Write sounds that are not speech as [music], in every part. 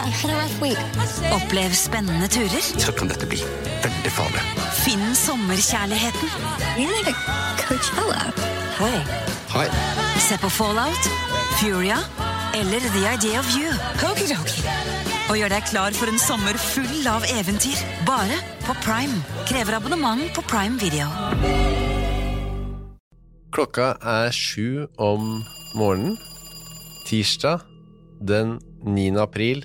Opplev spennende turer. Så kan dette bli veldig farlig. Finn sommerkjærligheten. Hei. Hei. Se på Fallout, Furia eller The Idea of You. Og gjør deg klar for en sommer full av eventyr. Bare på Prime. Krever abonnement på Prime Video. Klokka er sju om morgenen. Tirsdag den 9. april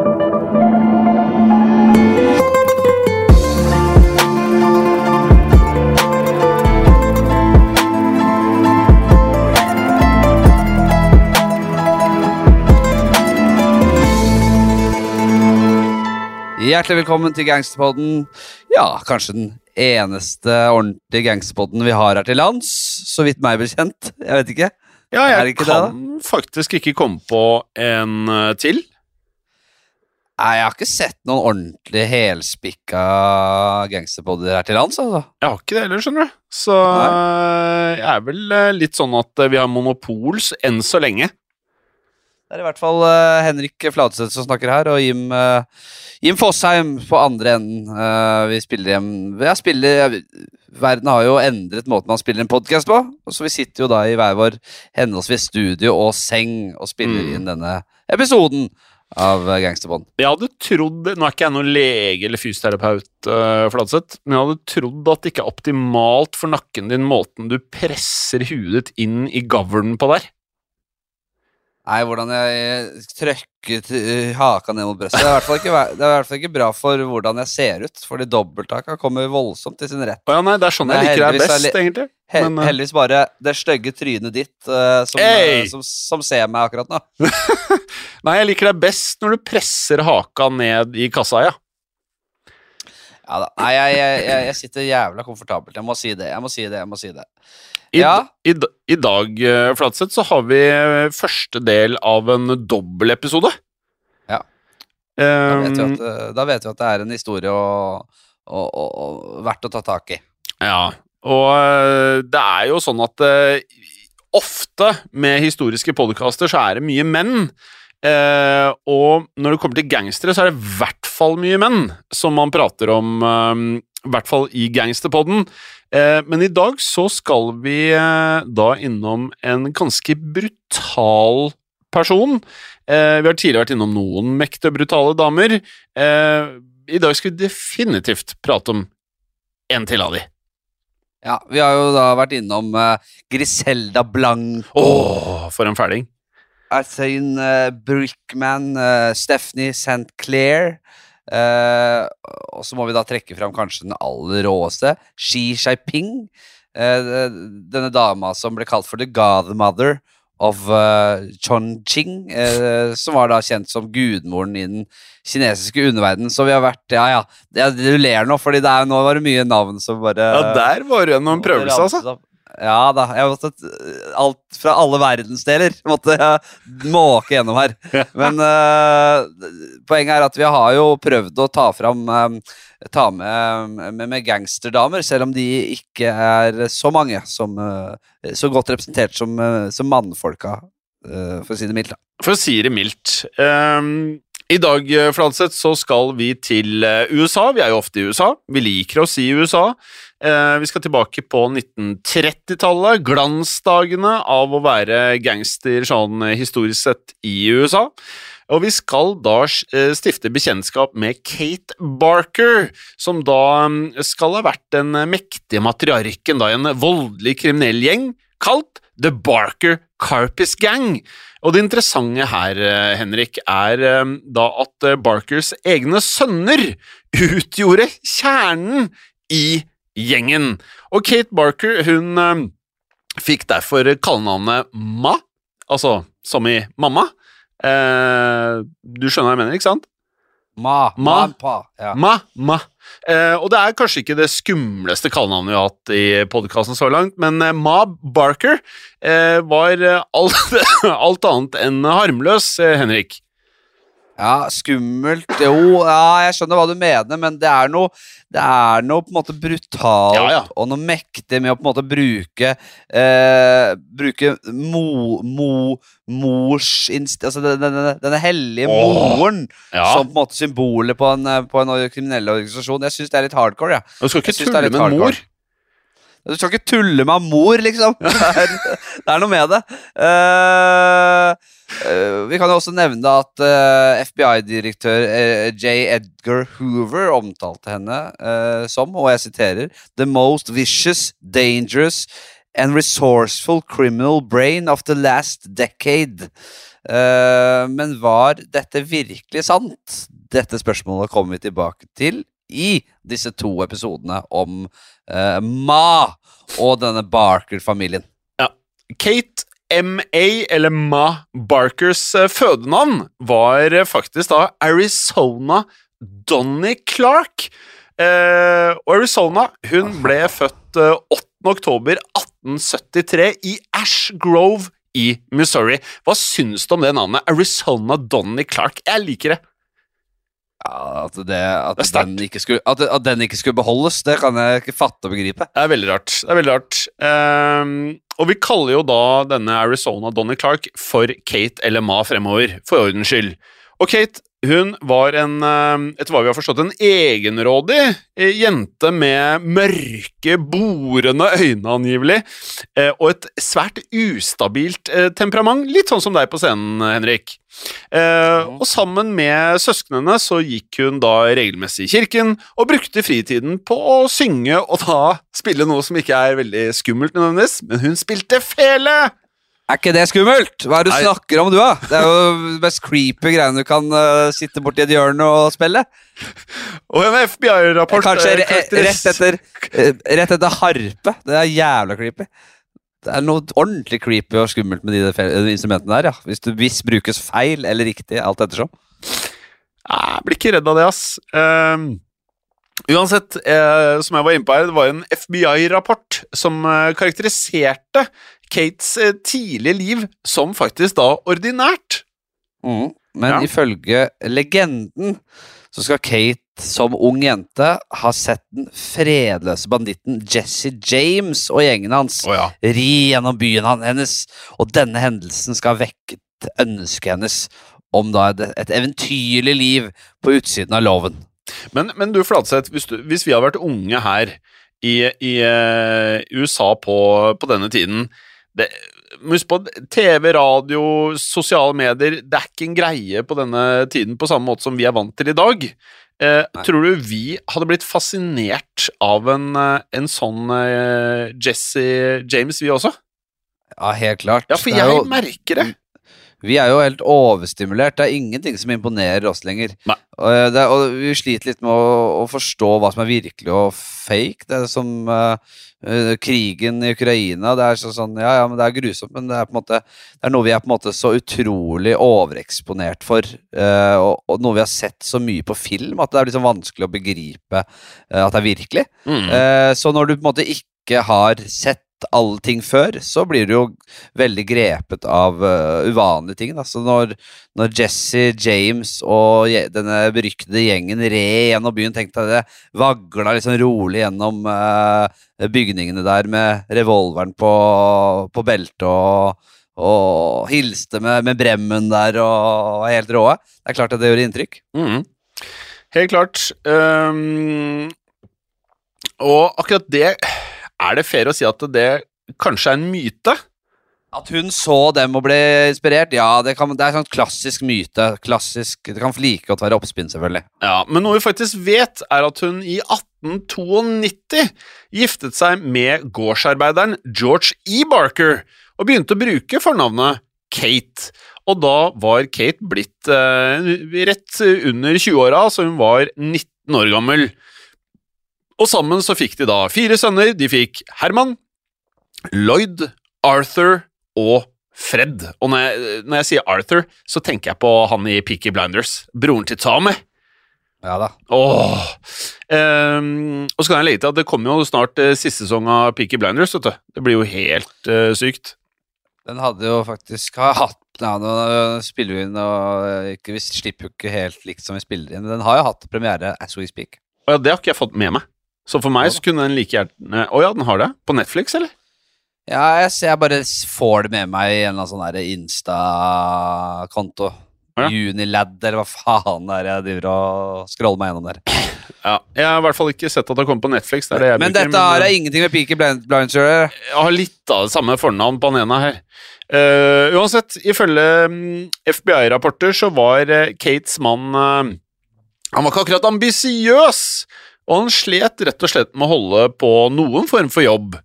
Hjertelig velkommen til Gangsterpodden. Ja, kanskje den eneste ordentlige gangsterpodden vi har her til lands. Så vidt meg bekjent. Jeg vet ikke. Ja, jeg ikke kan det, faktisk ikke komme på en eh, til. Nei, jeg har ikke sett noen ordentlig helspikka gangsterpodder her til lands, altså. Jeg har ikke det heller, skjønner du. Så Nei. jeg er vel eh, litt sånn at eh, vi har monopols enn så lenge. Det er i hvert fall uh, Henrik Fladseth som snakker her, og Jim, uh, Jim Fosheim på andre enden. Uh, vi spiller hjem Jeg spiller Verden har jo endret måten man spiller en podkast på, så vi sitter jo da i hver vår henholdsvis studio og seng og spiller Mm. inn denne episoden av Gangsterbånd. Jeg hadde trodd Nå er ikke jeg noen lege eller fysioterapeut, uh, Fladseth, men jeg hadde trodd at det ikke er optimalt for nakken din måten du presser huet ditt inn i gavlen på der. Nei, hvordan jeg trøkket eh, haka ned mot brøstet. Det er ikke, det er i hvert fall ikke bra for hvordan jeg ser ut, fordi dobbelthaka kommer voldsomt til sin rett. Oh, ja, nei, det er sånn jeg liker deg best, li- egentlig. He Men, eh, heldigvis bare det stygge trynet ditt uh, som, eh, som, som ser meg akkurat nå. [laughs] Nei, jeg liker deg best når du presser haka ned i kassa, ja. Ja da. Nei, jeg, jeg, jeg, sitter jævla komfortabelt. Jeg må si det. Jeg må si det, jeg må si det. I, Ja. i, d- I dag, eh, Flatseth, så har vi eh, første del av en dobbeltepisode. Ja. Da vet, vi at, eh, da vet vi at det er en historie å, å, å, verdt å ta tak i. Ja, og det er jo sånn at ofte med historiske podcaster så er det mye menn. Eh, og når det kommer til gangstere, så er det i hvert fall mye menn som man prater om, eh, i hvert fall i gangsterpodden. Eh, men i dag så skal vi da innom en ganske brutal person. Eh, vi har tidligere vært innom noen mektige brutale damer. Eh, I dag skal vi definitivt prate om en til av de. Ja, Vi har jo da vært innom Griselda Blanco, Åh, for en fæling. Arthane uh, Brickman, eh, Stephanie St. Clair. eh, og så må vi da trekke fram kanskje den aller råeste, Xi Jinping. eh, denne dama som ble kalt for the godmother of uh, Chongqing, eh, som var da kjent som gudmoren i den kinesiske underverden. Så vi har vært Ja, ja, du ler nå, fordi det er, nå var det mye navn som bare Ja, der var det noen prøvelser, altså. Ja da. Jeg måtte eh, Alt fra alle verdensdeler [laughs] måtte jeg måke gjennom her. Men uh, poenget er at vi har jo prøvd å ta fram um, Ta med, med, med gangsterdamer, selv om de ikke er så mange som uh, Så godt representert som, uh, som mannfolka, for å si det mildt. da. For å si det mildt. Um I dag Fladseth, så skal vi til USA. Vi er jo ofte i USA. Vi liker oss i USA. Eh, vi skal tilbake på 1930-tallet. Glansdagene av å være gangster sånn eh, historisk sett i USA. Og vi skal da eh, stifte bekjentskap med Kate Barker, som da mm, skal ha vært den mektige matriarken da, i en voldelig kriminell gjeng kalt The Barker Carpis Gang. Og det interessante her, Henrik, er da at Barkers egne sønner utgjorde kjernen i gjengen. Og Kate Barker, hun eh, fikk derfor kallenavnet Ma, altså som i mamma. Uh, du skjønner hva jeg mener, ikke sant? Ma. Ma. Ma. Ja. Ma, ma. Uh, og det er kanskje ikke det skumleste kallenavnet vi har hatt i podkasten så langt, men uh, Ma Barker var alt, [laughs] alt annet enn harmløs, Henrik. Ja, skummelt Jo, ja, jeg skjønner hva du mener, men det er noe Det er noe på en måte brutalt Ja, ja. og noe mektig med å på en måte bruke eh, Bruke mo, mo, mors inst... Altså denne, denne, denne hellige Åh, moren som på en måte symbolet på en, på en kriminell organisasjon. Jeg syns det er litt hardcore, Ja. Du skal ikke tulle med en mor. Du skal ikke tulle med mor, liksom. [laughs] Det er, det er noe med det. Uh, uh, vi kan jo også nevne at uh, FBI-direktør eh, J. Edgar Hoover omtalte henne som, og jeg siterer, The most vicious, dangerous and resourceful criminal brain of the last decade. Men var dette virkelig sant? Dette spørsmålet kommer vi tilbake til i disse to episodene om eh, Ma og denne Barker-familien. Kate M.A., eller Ma Barkers eh, fødenavn, var eh, faktisk da Arizona Donnie Clark. Eh, og Arizona hun ble født eh, 8. oktober 1873 i Ash Grove i Missouri. Hva syns du om det navnet? Arizona Donnie Clark. Jeg liker det. Ja, at, det, at, Det den ikke skulle, at, at den ikke skulle beholdes, det kan jeg ikke fatte og begripe. Det er veldig rart. Det er veldig rart. Um, og vi kaller jo da denne Arizona Donnie Clark for Kate eller Ma fremover, for ordens skyld. Og Kate hun var en, ehm, etter hva vi har forstått, en egenrådig eh, jente med mørke, borende øyne angivelig, eh, og et svært ustabilt eh, temperament, litt sånn som deg på scenen, Henrik. Eh, og sammen med søsknene så gikk hun da regelmessig i kirken og brukte fritiden på å synge og da spille noe som ikke er veldig skummelt nødvendigvis, men hun spilte fele! Er ikke det skummelt? Hva er det du Nei. snakker om, du, da? Det er jo det mest creepy greiene du kan uh, sitte borti et hjørne og spille. Og en FBI-rapport Kanskje eh, re rett etter eh, Rett etter harpe. Det er jævla creepy. Det er noe ordentlig creepy og skummelt med de de instrumentene der, ja. Hvis det hvis brukes feil eller riktig, alt ettersom. Jeg blir ikke redd av det, ass. Um, uansett, eh, som jeg var inne på her, det var en FBI-rapport som eh, karakteriserte Kates eh, tidlige liv som faktisk da ordinært. Mm. Men Ja. ifølge legenden så skal Kate som ung jente ha sett den fredløse banditten Jesse James og gjengen hans oh, ja. ri gjennom byen hennes, og denne hendelsen skal ha vekket ønsket hennes om da et, et eventyrlig liv på utsiden av loven. Men, men du, Fladseth, hvis, hvis vi har vært unge her i, i eh, USA på, på denne tiden det, Husk på TV, radio, sosiale medier Det er ikke en greie på denne tiden på samme måte som vi er vant til i dag. Eh, tror du vi hadde blitt fascinert av en, eh, en sånn eh, Jesse James, vi også? Ja, helt klart. Ja, for jeg jo- merker det. Vi er jo helt overstimulert. Det er ingenting som imponerer oss lenger. Og, eh, det, og vi sliter litt med å, å forstå hva som er virkelig og fake. Det er som eh, krigen i Ukraina. Det er sånn, sånn, ja, ja, men det er grusomt, men det er på en måte Det er noe vi er på en måte så utrolig overeksponert for, eh, og, og noe vi har sett så mye på film, at det er liksom vanskelig å begripe eh, at det er virkelig. Mm. Eh, så når du på en måte ikke har sett alle ting før, så blir du jo veldig grepet av uh, uvanlige ting. Da. Så når, når Jesse James og denne beryktede gjengen red gjennom byen, tenkte jeg det vagla liksom rolig gjennom uh, bygningene der med revolveren på, på beltet og, og hilste med, med bremmen der og var helt råe. Det er klart at det gjorde inntrykk. Mhm. Helt klart. Um, og akkurat det Er det fair å si at det kanskje er en myte? At hun så dem og ble inspirert, ja, det, kan, det er sånn klassisk myte. Klassisk, Det kan like godt være oppspinn, selvfølgelig. Ja, Men noe vi faktisk vet, er at hun i 1892 giftet seg med gårdsarbeideren George E. Barker og begynte å bruke fornavnet Kate. Og da var Kate blitt eh, rett under 20-åra, så hun var 19 år gammel. Og sammen så fikk de da fire sønner. De fikk Herman, Lloyd, Arthur og Fred. Og når jeg, når jeg sier Arthur, så tenker jeg på han i Peaky Blinders. Broren til Tommy. Ja da. Åh. Um, og så kan jeg legge til at det kommer jo snart uh, siste sesong av Peaky Blinders. vet du. Det blir jo helt uh, sykt. Den hadde jo faktisk har hatt ja, Nå spiller vi inn, og eh, ikke, vi slipper jo ikke helt likt som vi spiller inn. Den har jo hatt premiere as we speak. Ja, Det har ikke jeg fått med meg. Så for meg så kunne den like gjerne Å ja, den har det? På Netflix, eller? Ja, jeg, jeg bare får det med meg i en eller annen sånn Insta-konto. Ja. Unilad, eller hva faen det er jeg driver og scroller meg gjennom der. Ja, Jeg har i hvert fall ikke sett at det har kommet på Netflix. Det det Men bruker, dette har jeg ingenting med Peaky Blind- Blinders å gjøre. Jeg har litt av det samme fornavn på den ene her. Uh, uansett, ifølge mm, FBI-rapporter så var eh, Kates mann uh, Han var ikke akkurat ambisiøs, og han slet rett og slett med å holde på noen form for jobb.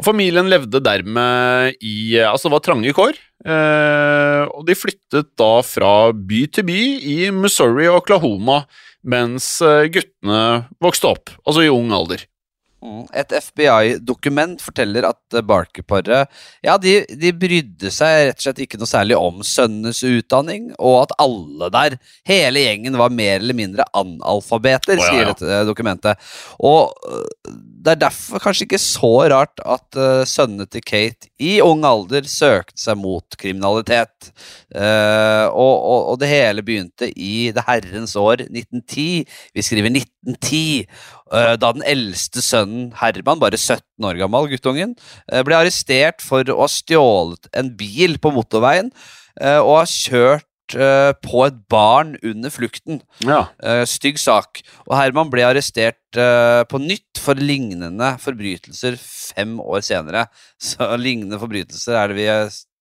Og familien levde dermed i Altså, det var trange kår. eh, og de flyttet da fra by til by i Missouri og Oklahoma mens eh, guttene vokste opp, altså i ung alder. Mm. Et FBI-dokument forteller at eh, Barker-paret Ja, de, de brydde seg rett og slett ikke noe særlig om sønnenes utdanning, og at alle der, hele gjengen, var mer eller mindre analfabeter, oh, ja, sier dette eh, dokumentet. Og øh, det er derfor kanskje ikke så rart at uh, sønnene til Kate i ung alder søkte seg mot kriminalitet. Uh, og, og, og det hele begynte i det herrens år 1910. Vi skriver 1910. Eh, Da den eldste sønnen Herman, bare 17 år gammel, guttungen, eh, ble arrestert for å ha stjålet en bil på motorveien eh, og ha kjørt på et barn under flukten. Ja. Stygg sak. Og Herman ble arrestert på nytt for lignende forbrytelser fem år senere. Så lignende forbrytelser er det vi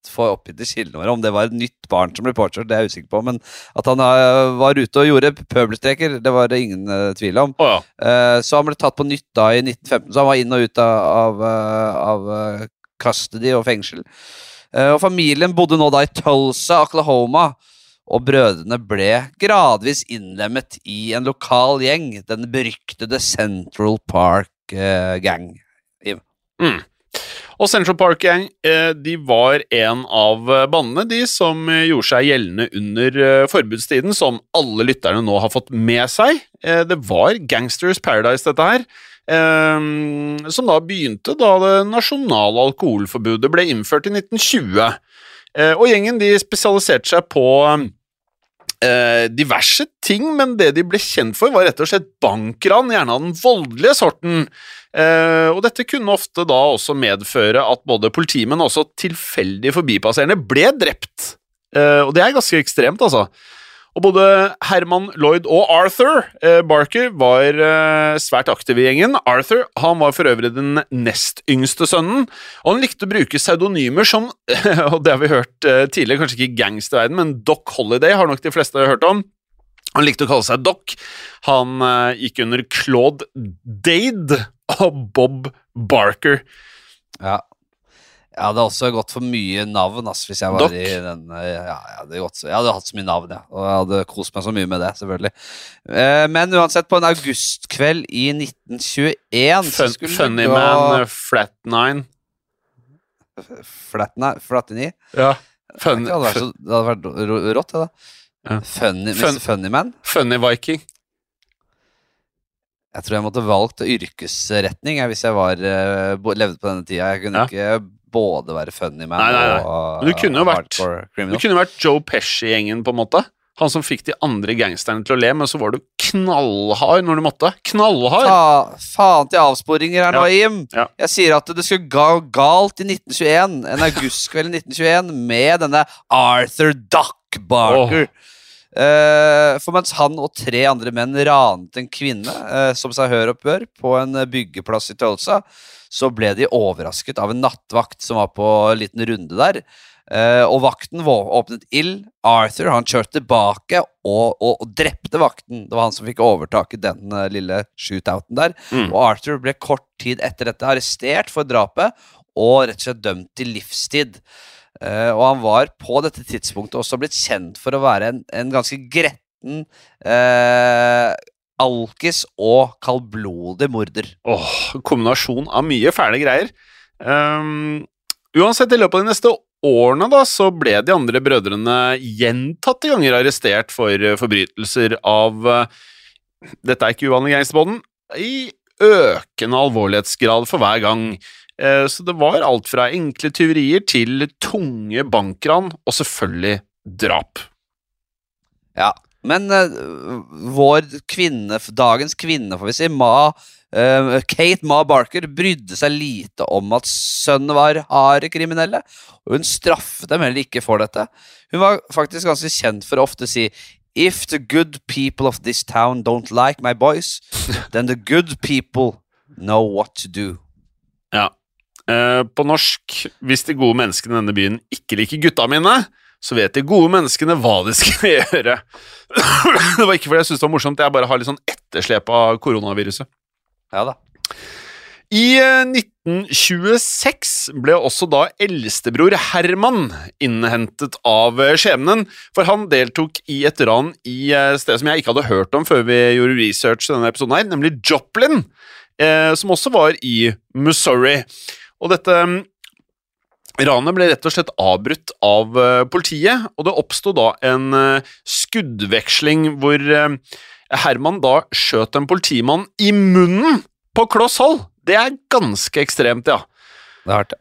eh, får oppgitt i kildene våre. Om det var et nytt barn som ble påkjørt, det er jeg usikker på. Men at han eh, var ute og gjorde pøbelstreker, det var det ingen eh, tvil om. Oh, ja. Eh, så han ble tatt på nytt da i 1915, så han var inn og ut av, av, av custody og fengsel. Og familien bodde nå da i Tulsa, Oklahoma, og brødrene ble gradvis innlemmet i en lokal gjeng, den beryktede Central Park Gang. Mm. Og Central Park Gang eh, de var en av eh, bandene de som eh, gjorde seg gjeldende under forbudstiden, som alle lytterne nå har fått med seg. Det var Gangsters Paradise, dette her. som da begynte da det nasjonale alkoholforbudet ble innført i 1920. Eh, og gjengen de spesialiserte seg på diverse ting, men det de ble kjent for, var rett og slett bankran, gjerne av den voldelige sorten. Eh, og dette kunne ofte da også medføre at både politimenn og også tilfeldige forbipasserende ble drept. Eh, og det er ganske ekstremt, altså. Og både Herman Lloyd og Arthur eh, Barker var eh, svært aktive i gjengen. Arthur han var for øvrig den nest yngste sønnen, og han likte å bruke pseudonymer som [laughs] Og det har vi hørt eh, tidligere, kanskje ikke i gangsterverdenen, men Doc Holiday har nok de fleste hørt om. Han likte å kalle seg Doc. Han eh, gikk under Claude Dade og Bob Barker. Ja. Jeg hadde også gått for mye navn Altså, hvis jeg var Doc. i den eh, ja, jeg, hadde gått, så- jeg hadde hatt så mye navn, ja. Og jeg hadde kost meg så mye med det, selvfølgelig. Eh, men uansett, på en augustkveld i 1921 så Fun, funny gå Man, uh, Flat Nine. Flatna, Flatini. Ja. Det hadde vært, så, det hadde vært rått, det, da. Ja. Funny, Fun- Funny Man. funny Viking. Jeg tror jeg måtte valgt yrkesretning jeg, hvis jeg var, eh, levde på denne tida. Jeg kunne Ja. ikke både være funny man Nei, nei, nei. og Men du kunne jo vært- hardcore Du kunne vært Joe Pesci-gjengen, på en måte. Han som fikk de andre gangsterne til å le, men så var du knallhard når du måtte. Knallhard! Fa faen til avsporinger her nå, Ja. Jim. Ja. Jeg sier at det skulle gå galt i 1921, en augustkveld i 1921, med denne Arthur Duck Barker. Eh, for mens han og tre andre menn ranet en kvinne, eh, som seg hør og bør, på en eh, byggeplass i Tulsa, så ble de overrasket av en nattvakt som var på en liten runde der. Eh, og vakten åpnet ild. Arthur han kjørte tilbake og, og, og drepte vakten. Det var han som fikk overtaket den eh, lille shootouten der. Mm. Og Arthur ble kort tid etter dette arrestert for drapet og rett og slett dømt til livstid. Eh, og han var på dette tidspunktet også blitt kjent for å være en, en ganske gretten uh, alkis og kaldblodig morder. Åh, kombinasjon av mye fæle greier. Um, uansett, i løpet av de neste årene da, så ble de andre brødrene gjentatte ganger arrestert for eh, forbrytelser av uh, Dette er ikke uvanlig Gangsterboden. I økende alvorlighetsgrad for hver gang. Eh, så det var alt fra enkle tyverier til tunge bankran, og selvfølgelig drap. Ja, men eh, vår kvinne, dagens kvinne, får vi si, Ma, eh, Kate Ma Barker, brydde seg lite om at sønnen var harde kriminelle, og hun straffet dem heller ikke for dette. Hun var faktisk ganske kjent for å ofte si If the good people of this town don't like my boys, then the good people know what to do. Ja. Eh, på norsk, hvis de gode menneskene i denne byen ikke liker gutta mine, så vet de gode menneskene hva de skal [laughs] gjøre. det var ikke fordi jeg syntes det var morsomt, jeg bare har litt sånn etterslep av koronaviruset. Ja da. I eh, 1926 ble også da eldstebror Herman innhentet av eh, skjebnen, for han deltok i et ran i stedet som jeg ikke hadde hørt om før vi gjorde research denne episoden her, nemlig Joplin, eh, som også var i Missouri. Og dette mm, Ranet ble rett og slett avbrutt av eh, politiet, og det oppsto da en eh, skuddveksling hvor eh, Herman da skjøt en politimann i munnen på kloss hold. Det er ganske ekstremt, ja. Det er hardt.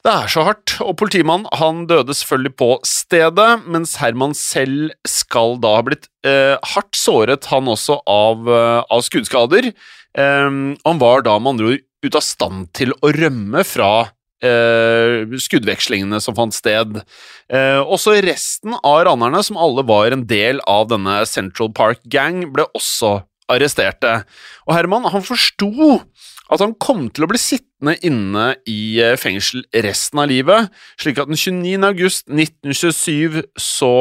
Det er så hardt, og politimannen han døde selvfølgelig på stedet, mens Herman selv skal da ha blitt eh, hardt såret, han også, av, av skuddskader. Eh, han var da med andre ord ute av stand til å rømme fra eh, skuddvekslingene som fant sted. Eh, også resten av ranerne, som alle var en del av denne Central Park Gang, ble også arresterte. Og Herman han forsto at han kom til å bli sittende inne i eh, fengsel resten av livet, slik at den 29. august 1927 så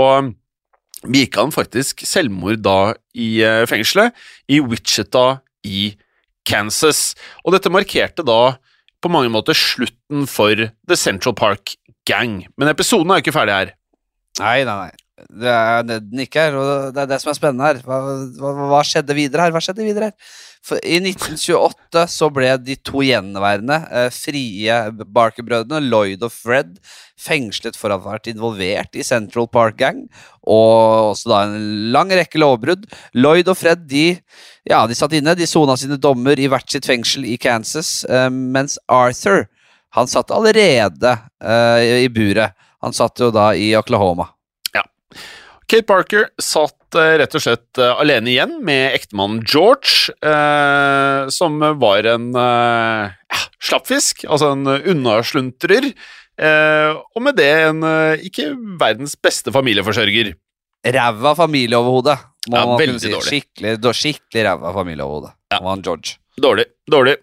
begikk han faktisk selvmord da i eh, fengselet, i Wichita i Kansas. Og dette markerte da på mange måter slutten for The Central Park Gang. Men episoden er jo ikke ferdig her. Nei, nei, nei. Det er det den ikke er, og det er det som er spennende her. Hva, hva, hva skjedde videre her? Hva skjedde videre her? For I 1928 så ble de to gjenværende eh, frie Barker-brødrene, Lloyd og Fred, fengslet for å ha vært involvert i Central Park Gang, og også da en lang rekke lovbrudd. Lloyd og Fred de, ja, de satt inne, de sona sine dommer i hvert sitt fengsel i Kansas, eh, mens Arthur han satt allerede eh, i buret. Han satt jo da i Oklahoma. Kate Parker satt eh, rett og slett eh, alene igjen med ektemannen George, eh, som var en eh, slappfisk, altså en unnasluntrer, eh, og med det en eh, ikke verdens beste familieforsørger. Ræva familieoverhode, må Ja, veldig si. dårlig. Skikkelig, skikkelig ræva familieoverhode. Ja. var han George. Dårlig. Dårlig.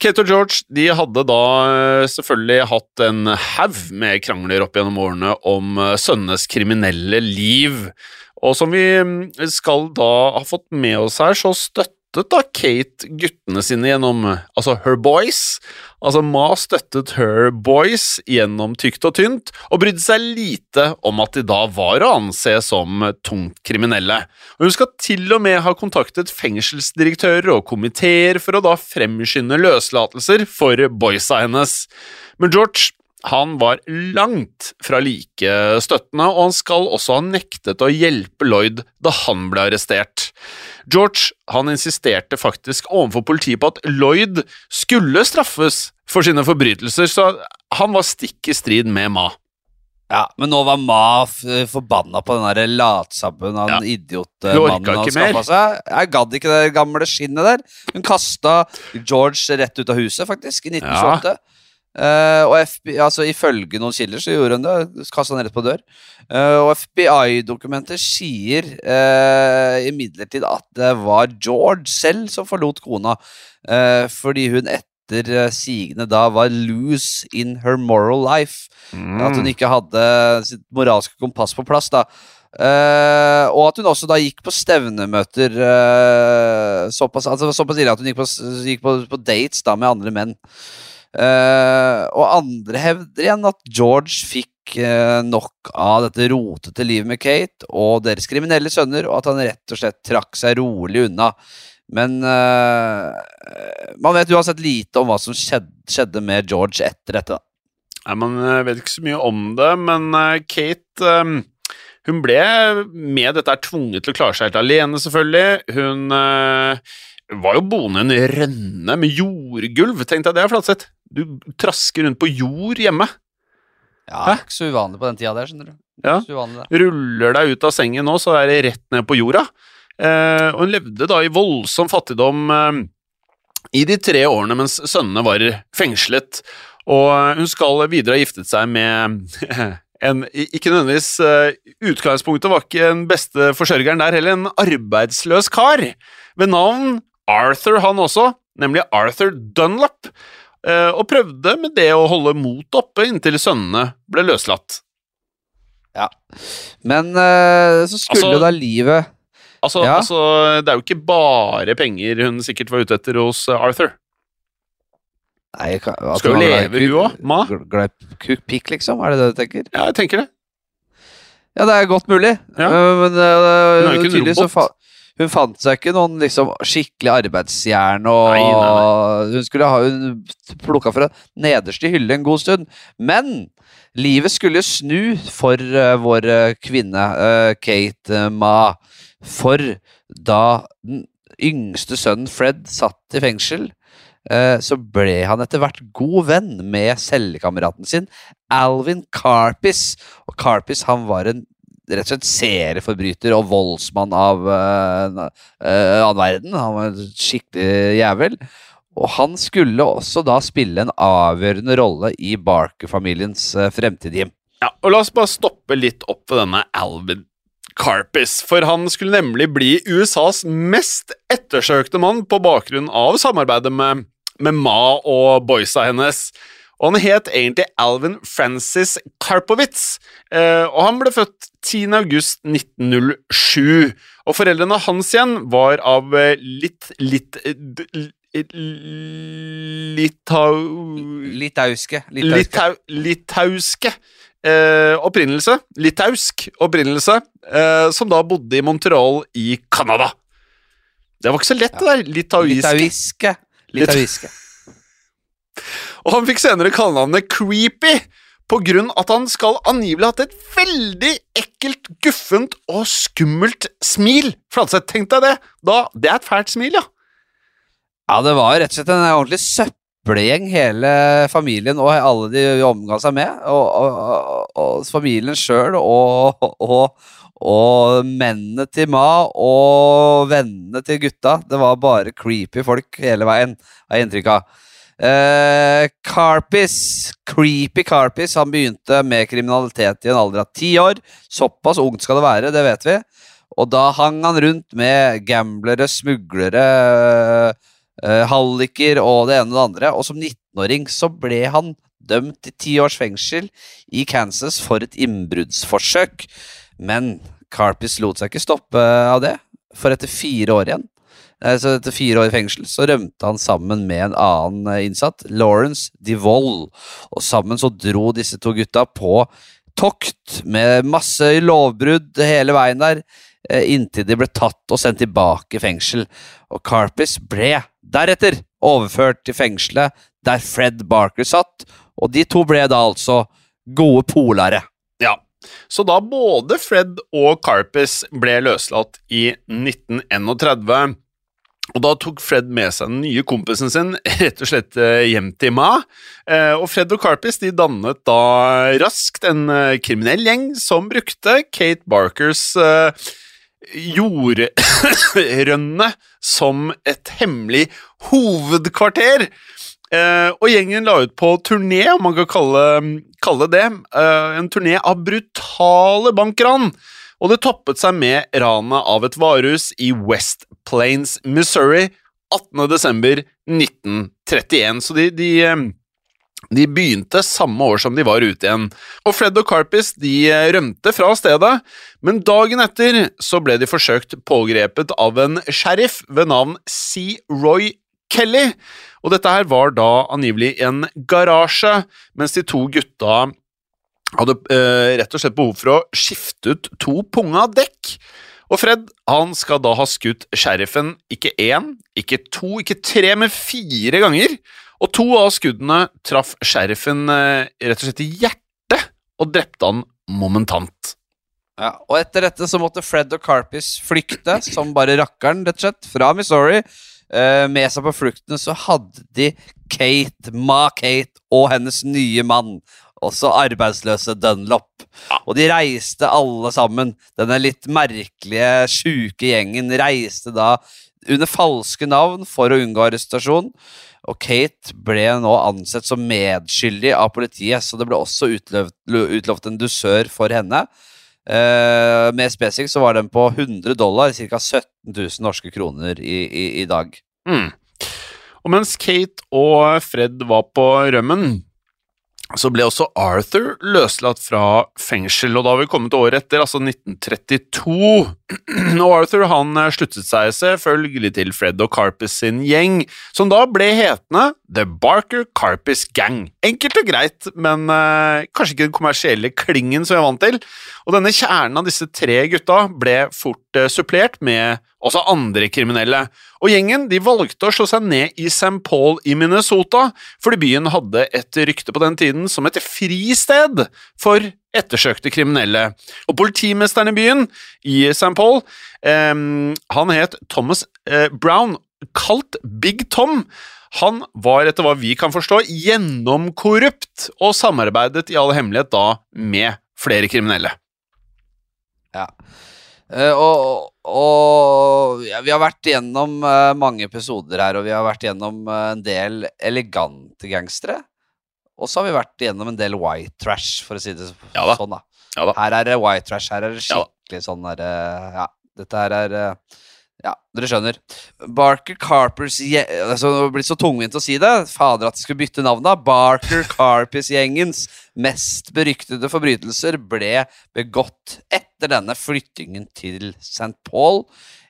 Kate og George de hadde da eh, selvfølgelig hatt en haug med krangler opp gjennom årene om eh, sønnenes kriminelle liv. Og som vi mm, skal da ha fått med oss her, så støttet da Kate guttene sine gjennom altså her boys. Altså Ma støttet her boys gjennom tykt og tynt, og brydde seg lite om at de da var å anse som tungt kriminelle. Og hun skal til og med ha kontaktet fengselsdirektører og komiteer for å da fremskynde løslatelser for boysa hennes. Men George han var langt fra like støttende, og han skal også ha nektet å hjelpe Lloyd da han ble arrestert. George han insisterte faktisk overfor politiet på at Lloyd skulle straffes for sine forbrytelser, så han var stikk i strid med Ma. Ja, Men nå var Ma forbanna på den latsabben av Ja. idiotmannen han skaffa seg. Jeg gadd ikke det gamle skinnet der. Hun kasta George rett ut av huset, faktisk, i 1928. Eh, og FBI, altså Ifølge noen kilder så gjorde hun det. Kasta han rett på dør. Uh, og FBI-dokumenter sier uh, imidlertid at det var George selv som forlot kona, uh, fordi hun etter sigende da var loose in her moral life. At hun ikke hadde sitt moralske kompass på plass. da Uh, og at hun også da gikk på stevnemøter uh, såpass, altså, såpass ille at hun gikk, på, gikk på, på dates da med andre menn. Eh, og andre hevder igjen at George fikk eh, nok av dette rotete livet med Kate og deres kriminelle sønner, og at han rett og slett trakk seg rolig unna. Men uh, man vet uansett lite om hva som skjedde, skjedde med George etter dette. Nei, Man vet ikke så mye om det, men Kate um, hun ble med dette tvunget til å klare seg helt alene, selvfølgelig. Hun eh, var jo boende i en rønne med jordgulv. Tenk deg det, Flatseth. Du trasker rundt på jord hjemme. Ja, Hæ? Ikke så uvanlig på den tida der, skjønner du. Ja. Ruller deg ut av sengen nå, så er det rett ned på jorda. Eh, og hun levde da i voldsom fattigdom eh, i de tre årene mens sønnene var fengslet. Og eh, hun skal videre ha giftet seg med [laughs] en Ikke nødvendigvis eh, Utgangspunktet var ikke den beste forsørgeren der heller, en arbeidsløs kar ved navn Arthur, han også, nemlig Arthur Dunlop. eh, og prøvde med det å holde motet oppe inntil sønnene ble løslatt. Ja, Men eh, så skulle Altså, da livet Altså, Ja. altså, det er jo ikke bare penger hun sikkert var ute etter hos eh, Arthur. Nei, jeg kan- at Skal jo leve, hun òg, Ma. Glad i kukkpikk, liksom? Er det det du tenker? Ja, jeg tenker det. Ja, det er godt mulig. Ja. Men jo uh, ikke tydelig så fa hun fant seg ikke noen liksom skikkelig arbeidsjern, og Nei, nei, hun skulle ha hun plukka fra nederste hylle en god stund. Men livet skulle snu for uh, vår eh, kvinne uh, Kate uh, Ma. For da den yngste sønnen Fred satt i fengsel, så ble han etter hvert god venn med cellekameraten sin, Alvin Carpis. Og Carpis han var en rett og slett serieforbryter og voldsmann av uh, annen verden. Han var en skikkelig jævel. Og han skulle også da spille en avgjørende rolle i Barker-familiens uh, fremtid. Ja, og La oss bare stoppe litt opp ved denne Alvin Carpis, for han skulle nemlig bli USAs mest ettersøkte mann på bakgrunn av samarbeidet med, med Ma og boysa hennes. Og han het egentlig Alvin Francis Karpowitz, eh, og han ble født 10. august 1907. Og foreldrene hans igjen var av eh, litt litt eh. Litauiske. litauiske. Litau, litauiske eh, opprinnelse, litausk opprinnelse, eh, som da bodde i Montreal i Canada. Det var ikke så lett, det der. Litauiske. Litauiske. Og han fikk senere kallenavnet Creepy på grunn at han skal angivelig ha hatt et veldig ekkelt, guffent og skummelt smil. Fladseth, tenk deg det! Da, det er et fælt smil, ja. Ja, det var rett og slett en ordentlig søppelgjeng, hele familien og alle de omga seg med. Og, og, og, familien sjøl og, og mennene til Ma og vennene til gutta. Det var bare creepy folk hele veien, har jeg inntrykk av. Eh, Carpis, creepy Carpis, han begynte med kriminalitet i en alder av ti år. Såpass ungt skal det være, det vet vi. Og da hang han rundt med gamblere, smuglere, eh, halliker og det ene og det andre. Og som 19-åring så ble han dømt til ti års fengsel i Kansas for et innbruddsforsøk. Men Carpis lot seg ikke stoppe av det, for etter fire år igjen så etter fire år i fengsel så rømte han sammen med en annen eh, innsatt, Lawrence DeVoll. Og sammen så dro disse to gutta på tokt med masse lovbrudd hele veien der, eh, inntil de ble tatt og sendt tilbake i fengsel. Og Carpis ble deretter overført til fengselet der Fred Barker satt, og de to ble da altså gode polare. Ja, Så da både Fred og Carpis ble løslatt i 1931, og da tok Fred med seg den nye kompisen sin [laughs] rett og slett eh, hjem til Ma. Eh, Og Fred og Carpis de dannet da raskt en eh, kriminell gjeng som brukte Kate Barkers jordrønne [coughs] som et hemmelig hovedkvarter. Uh, og gjengen la ut på turné, om man kan kalle, kalle det uh, en turné av brutale bankran. Og det toppet seg med ranet av et varehus i West Plains, Missouri, 18. desember 1931. Så de, de, eh, de begynte samme år som de var ute igjen. Og Fred og Carpis de eh, rømte fra stedet, men dagen etter så ble de forsøkt pågrepet av en sheriff ved navn C. Roy Kelly. Og dette her var da angivelig en garasje, mens de to gutta hadde eh, rett og slett behov for å skifte ut to punga dekk. Og Fred han skal da ha skutt sheriffen ikke én, ikke to, ikke tre, men fire ganger. Og to av skuddene traff sheriffen eh, rett og slett i hjertet og drepte han momentant. Ja, og etter dette så måtte Fred og Carpis flykte, som bare rakkeren, rett og slett, fra Missouri. Eh, med seg på flukten så hadde de Kate, Ma Kate og hennes nye mann, også arbeidsløse Dunlop. Og de reiste alle sammen. Denne litt merkelige, sjuke gjengen reiste da under falske navn for å unngå arrestasjon. Og Kate ble nå ansett som medskyldig av politiet, så det ble også utlovet, utlovet en dusør for henne. Eh, mer spesifikt så var den på 100 dollar, ca. 17 000 norske kroner i, i, i dag. Mm. Og mens Kate og Fred var på rømmen, så ble også Arthur løslatt fra fengsel, og da har vi kommet året etter, altså 1932. Og Arthur han eh, sluttet seg selvfølgelig til Fred og Carpes sin gjeng, som da ble hetende The Barker Carpes Gang. Enkelt og greit, men eh, kanskje ikke den kommersielle klingen som jeg er vant til. Og denne kjernen av disse tre gutta ble fort eh, supplert med også andre kriminelle. Og gjengen de valgte å slå seg ned i St. Paul i Minnesota, fordi byen hadde et rykte på den tiden som et fristed for ettersøkte kriminelle. Og politimesteren i byen, i St. Paul, eh, han het Thomas eh, Brown, kalt Big Tom. Han var, etter hva vi kan forstå, gjennomkorrupt, og samarbeidet i all hemmelighet da med flere kriminelle. Ja. Uh, og og ja, vi har vært gjennom uh, mange episoder her, og vi har vært gjennom uh, en del elegante gangstere. Og så har vi vært igjennom en del white trash, for å si det Ja da. sånn. da. Ja da. Her er det white trash. Her er det Ja skikkelig sånn der eh, Ja, dette her er eh, Ja, dere skjønner. Barker Carpers altså, Det blir så tungvint å si det. Fader at de skulle bytte navn, da. Barker Carpers-gjengens mest beryktede forbrytelser ble begått etter denne flyttingen til St. Paul,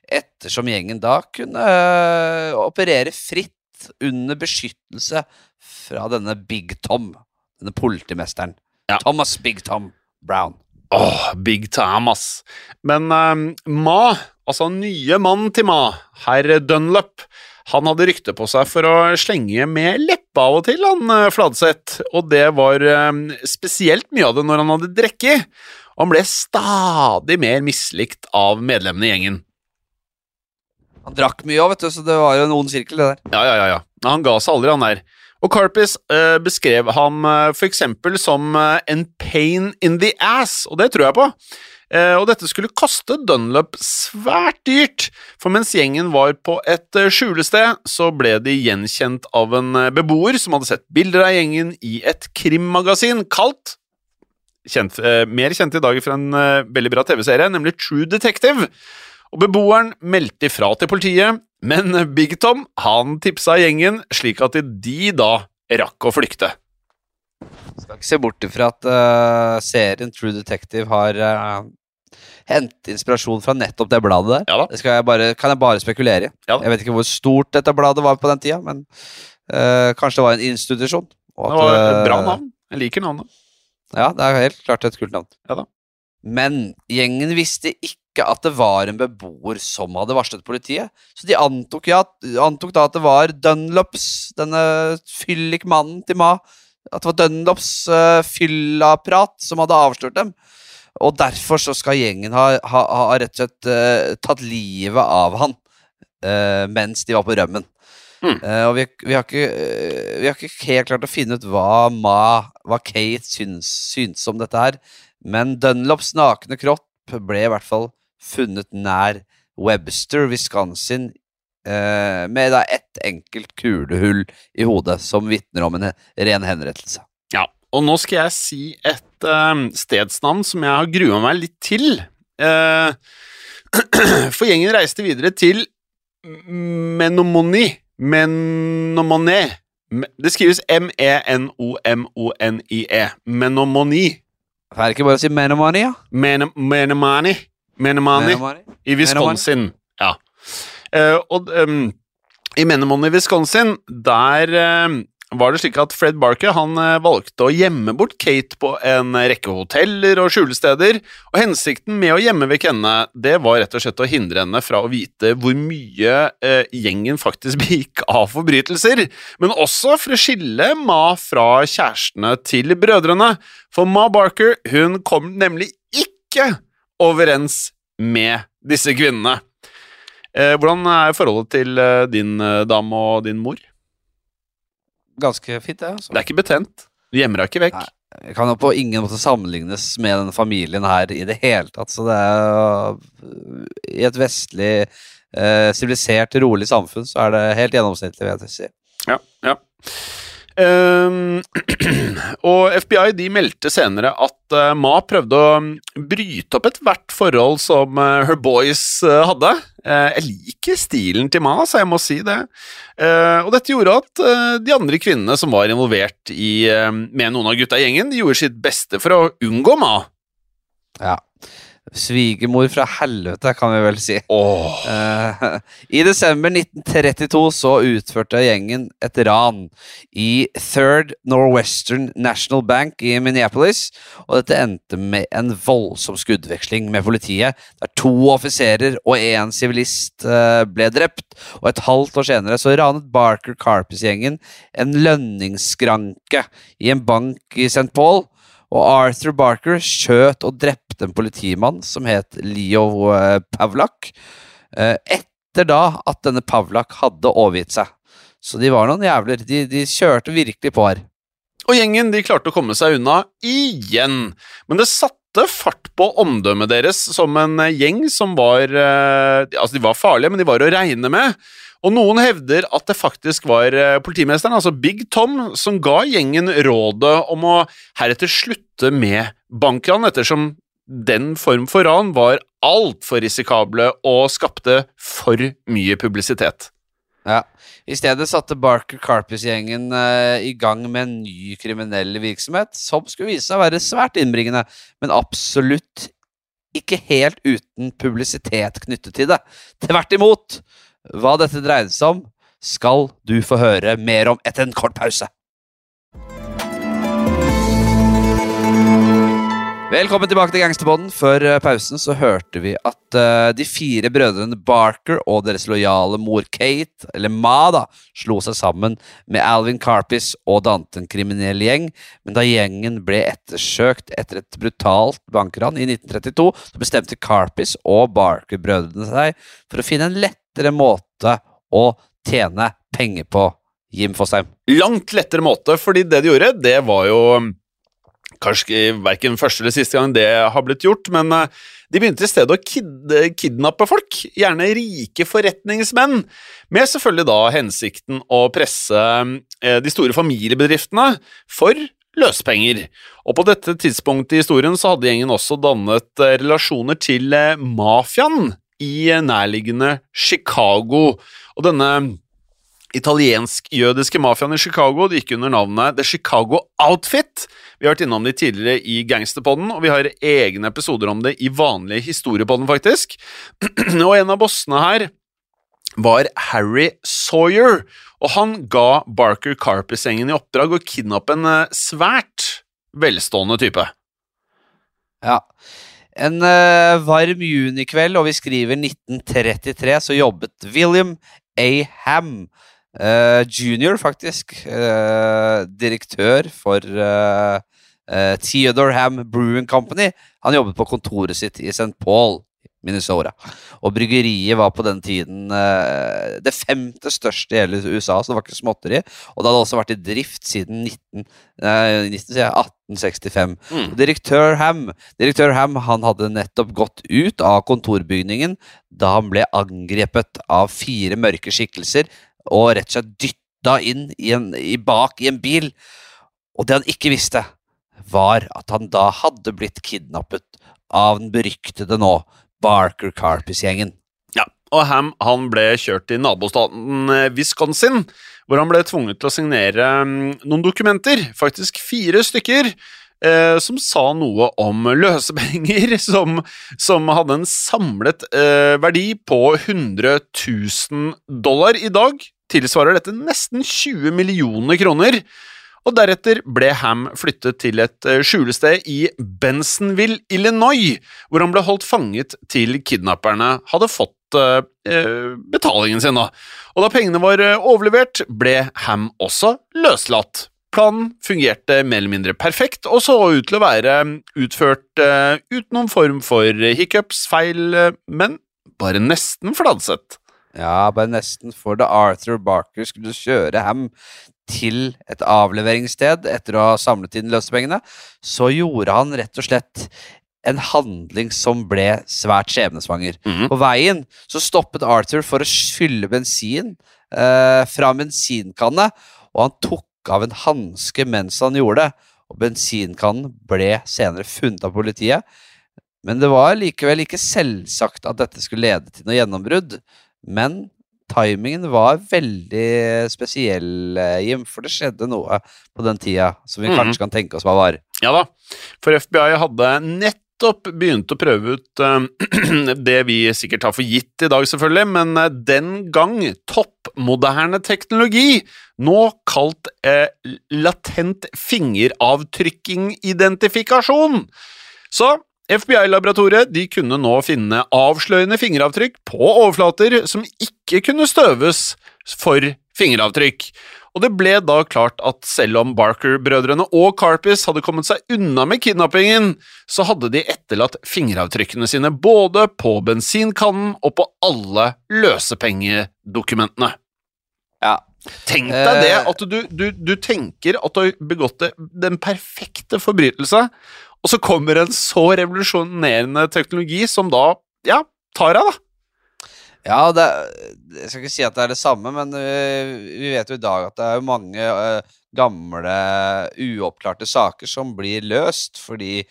ettersom gjengen da kunne øh, operere fritt under beskyttelse fra denne Big Tom, denne politimesteren. Ja. Thomas Big Tom Brown. Åh, big Tom, ass. Men um, Ma, altså nye mannen til Ma, herr Dunlop, han hadde rykte på seg for å slenge med leppa av og til, han eh, Fladseth, og det var eh, spesielt mye av det når han hadde drukket. Han ble stadig mer mislikt av medlemmene i gjengen. Han drakk mye òg, vet du, så det var jo en ond sirkel, det der. Ja, ja, ja. Han ga seg aldri, han der. Og Carpis eh, beskrev ham eh, eksempel som eh, en pain in the ass, og det tror jeg på. Eh, og dette skulle koste Dunlop svært dyrt, for mens gjengen var på et eh, skjulested, så ble de gjenkjent av en eh, beboer som hadde sett bilder av gjengen i et krimmagasin kalt kjent, Mer kjent i dag fra en veldig bra TV-serie, nemlig True Detective. Og beboeren meldte ifra til politiet, men Big Tom han tipsa gjengen slik at de da rakk å flykte. Skal ikke se bort ifra at uh, serien True Detective har uh, hentet inspirasjon fra nettopp det bladet der. Ja da. Det skal jeg bare, kan jeg bare spekulere i. Ja. Jeg vet ikke hvor stort dette bladet var på den tida, men uh, kanskje det var en institusjon. og Det var et bra navn. Jeg liker navnet. Ja, det er helt klart et kult navn. Ja da. Men gjengen visste ikke at det var en beboer som hadde varslet politiet, så de antok, ja, antok da at det var Dunlops, denne fyllikmannen til Ma, at det var Dunlops uh, fyllaprat som hadde avslørt dem. og derfor så skal gjengen ha, ha, ha rett og slett uh, tatt livet av han uh, mens de var på rømmen. Mm. Uh, og vi, vi, har ikke, vi har ikke helt klart å finne ut hva Ma, hva Kate syns, syns om dette her, men Dunlops nakne kropp ble i hvert fall funnet nær Webster, Wisconsin, eh, med da ett enkelt kulehull i hodet, som vitner om en ren henrettelse. Ja, og nå skal jeg si et eh, stedsnavn som jeg har grua meg litt til. Eh, [clears throat] for gjengen reiste videre til Menomoni. Menomone. Det skrives E M-E-N-O-M-O-N-I-E. Menomoni. Er det ikke bare å si Menomani, ja? Men Menomani. Menomani. Menomani? I Wisconsin. Ja. Uh, og um, i Menemani, i Wisconsin, der uh, var det slik at Fred Barker han eh, valgte å gjemme bort Kate på en rekke hoteller og skjulesteder, og hensikten med å gjemme vekk henne, det var rett og slett å hindre henne fra å vite hvor mye eh, gjengen faktisk [laughs] begikk av forbrytelser, men også for å skille Ma fra kjærestene til brødrene, for Ma Barker, hun kom nemlig ikke overens med disse kvinnene. Eh, hvordan er forholdet til eh, din eh, dame og din mor? Ganske fint, det. Altså. Det er ikke betent. Du gjemmer deg ikke vekk. Nei. Det kan jo på ingen måte sammenlignes med denne familien her i det hele tatt. Så det er I et vestlig, eh, rolig samfunn så er det helt gjennomsnittlig, vil jeg si. Ja, ja. Ehm, [clears throat] og FBI de meldte senere at uh, Ma prøvde å mm, bryte opp ethvert forhold som uh, Her Boys uh, hadde. Jeg liker stilen til Ma, så jeg må si det. Og dette gjorde at de andre kvinnene som var involvert i, med noen av gutta i gjengen, de gjorde sitt beste for å unngå Ma. Ja. Svigermor fra helvete, kan vi vel si. Oh. I desember 1932 så utførte gjengen et ran i Third Northwestern National Bank i Minneapolis, og dette endte med en voldsom skuddveksling med politiet, der to offiserer og én sivilist eh, ble drept, og et halvt år senere så ranet Barker Carpes-gjengen en lønningsskranke i en bank i St. Paul, og Arthur Barker skjøt og drepte en politimann som het Leo eh, Pavlak, eh, etter da at denne Pavlak hadde overgitt seg. Så de var noen jævler. De, de kjørte virkelig på her. Og gjengen de klarte å komme seg unna igjen, men det satte fart på omdømmet deres som en eh, gjeng som var eh, Altså, de var farlige, men de var å regne med. Og noen hevder at det faktisk var eh, politimesteren, altså Big Tom, som ga gjengen rådet om å heretter slutte med bankran, ettersom den form for ran var altfor risikable og skapte for mye publisitet. Ja. I stedet satte Barker Carpus-gjengen eh, i gang med en ny kriminell virksomhet, som skulle vise seg å være svært innbringende, men absolutt ikke helt uten publisitet knyttet til det. Tvert imot! Hva dette dreide seg om, skal du få høre mer om etter en kort pause. Velkommen tilbake til Gangsterbånden. Før eh, pausen så hørte vi at uh, de fire brødrene Barker og deres lojale mor Kate, eller Ma, da, slo seg sammen med Alvin Carpis og dannet en kriminell gjeng. Men da gjengen ble ettersøkt etter et brutalt bankran i 1932, så bestemte Carpis og Barker-brødrene seg for å finne en lettere måte å tjene penger på. Jim Fosheim. Langt lettere måte, fordi det de gjorde, det var jo Kanskje verken første eller siste gang det har blitt gjort, men eh, de begynte i stedet å kid kidnappe folk, gjerne rike forretningsmenn, med selvfølgelig da hensikten å presse eh, de store familiebedriftene for løspenger. Og på dette tidspunktet i historien så hadde gjengen også dannet eh, relasjoner til eh, mafiaen i eh, nærliggende Chicago. Og denne italiensk-jødiske mafiaen i Chicago det gikk under navnet The Chicago Outfit. Vi har vært innom de tidligere i Gangsterpodden, og vi har egne episoder om det i vanlig historiepodden, faktisk. [clears throat] og en av bossene her var Harry Sawyer, og han ga Barker Carpus-gjengen i oppdrag å kidnappe en eh, svært velstående type. Ja. En uh, varm junikveld, og vi skriver 1933, så jobbet William A. Ham eh, junior, faktisk, Uh, direktør for uh, Theodore Ham Brewing Company. Han jobbet på kontoret sitt i St. Paul, Minnesota. Og bryggeriet var på den tiden det femte største i hele USA, så det var ikke småtteri. Og det hadde også vært i drift siden 19, eh, 19, 1865. Mm. Direktør Ham Direktør Ham han hadde nettopp gått ut av kontorbygningen da han ble angrepet av fire mørke skikkelser og rett og slett dytta inn i en, i bak i en bil. Og det han ikke visste, var at han da hadde blitt kidnappet av den beryktede nå Barker Carpis-gjengen. Ja, og Ham han ble kjørt til nabostaten eh, Wisconsin, hvor han ble tvunget til å signere mm, noen dokumenter, faktisk fire stykker, eh, som sa noe om løsepenger [laughs] som, som hadde en samlet eh, verdi på 100 000 dollar. I dag tilsvarer dette nesten 20 millioner kroner. Og deretter ble Ham flyttet til et eh, skjulested i Bensonville, Illinois, hvor han ble holdt fanget til kidnapperne hadde fått eh, eh, betalingen sin. da. Og da pengene var overlevert, ble Ham også løslatt. Planen fungerte mer eller mindre perfekt, og så ut til å være utført uten noen form for hiccups, feil, men bare nesten fladsett. Ja, bare nesten, for da Arthur Barker skulle kjøre Ham til et avleveringssted etter å ha samlet inn løsepengene, så gjorde han rett og slett en handling som ble svært skjebnesvanger. Mhm. På veien så stoppet Arthur for å fylle bensin eh, fra en bensinkanne, og han tok av en hanske mens han gjorde det, og bensinkannen ble senere funnet av politiet. Men det var likevel ikke selvsagt at dette skulle lede til noe gjennombrudd. Men timingen var veldig spesiell, eh, Jim, for det skjedde noe på den tida som vi mm. kanskje kan tenke oss hva var. Ja da, for FBI hadde nettopp begynt å prøve ut uh, [clears throat] det vi sikkert har for gitt i dag, selvfølgelig, men uh, den gang toppmoderne teknologi, nå kalt uh, latent fingeravtrykking-identifikasjon. Så FBI-laboratoriet de kunne nå finne avslørende fingeravtrykk på overflater som ikke kunne støves for fingeravtrykk. Og det ble da klart at selv om Barker-brødrene og Carpis hadde kommet seg unna med kidnappingen, så hadde de etterlatt fingeravtrykkene sine både på bensinkannen og på alle løsepengedokumentene. Ja. Tenk deg det, Eh. at du, du, du tenker at du har begått den perfekte forbrytelse, og så kommer en så revolusjonerende teknologi som da, ja, tar av, da. Ja, det, jeg skal ikke si at det er det samme, men øh, vi vet jo i dag at det er mange øh, gamle, uoppklarte saker som blir løst fordi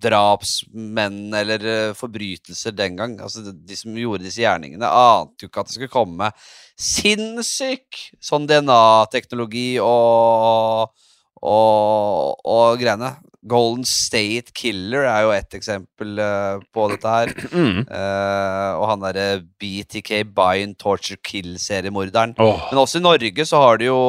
drapsmenn eller øh, forbrytelser den gang, altså de som gjorde disse gjerningene, ante jo ikke at det skulle komme sinnssyk sånn DNA-teknologi og, og, og greiene. Golden State Killer er jo ett eksempel uh, på dette her. [clears throat] Mm. Uh, og han derre BTK Bind Torture Kill-seriemorderen. Oh. Men også i Norge så har du jo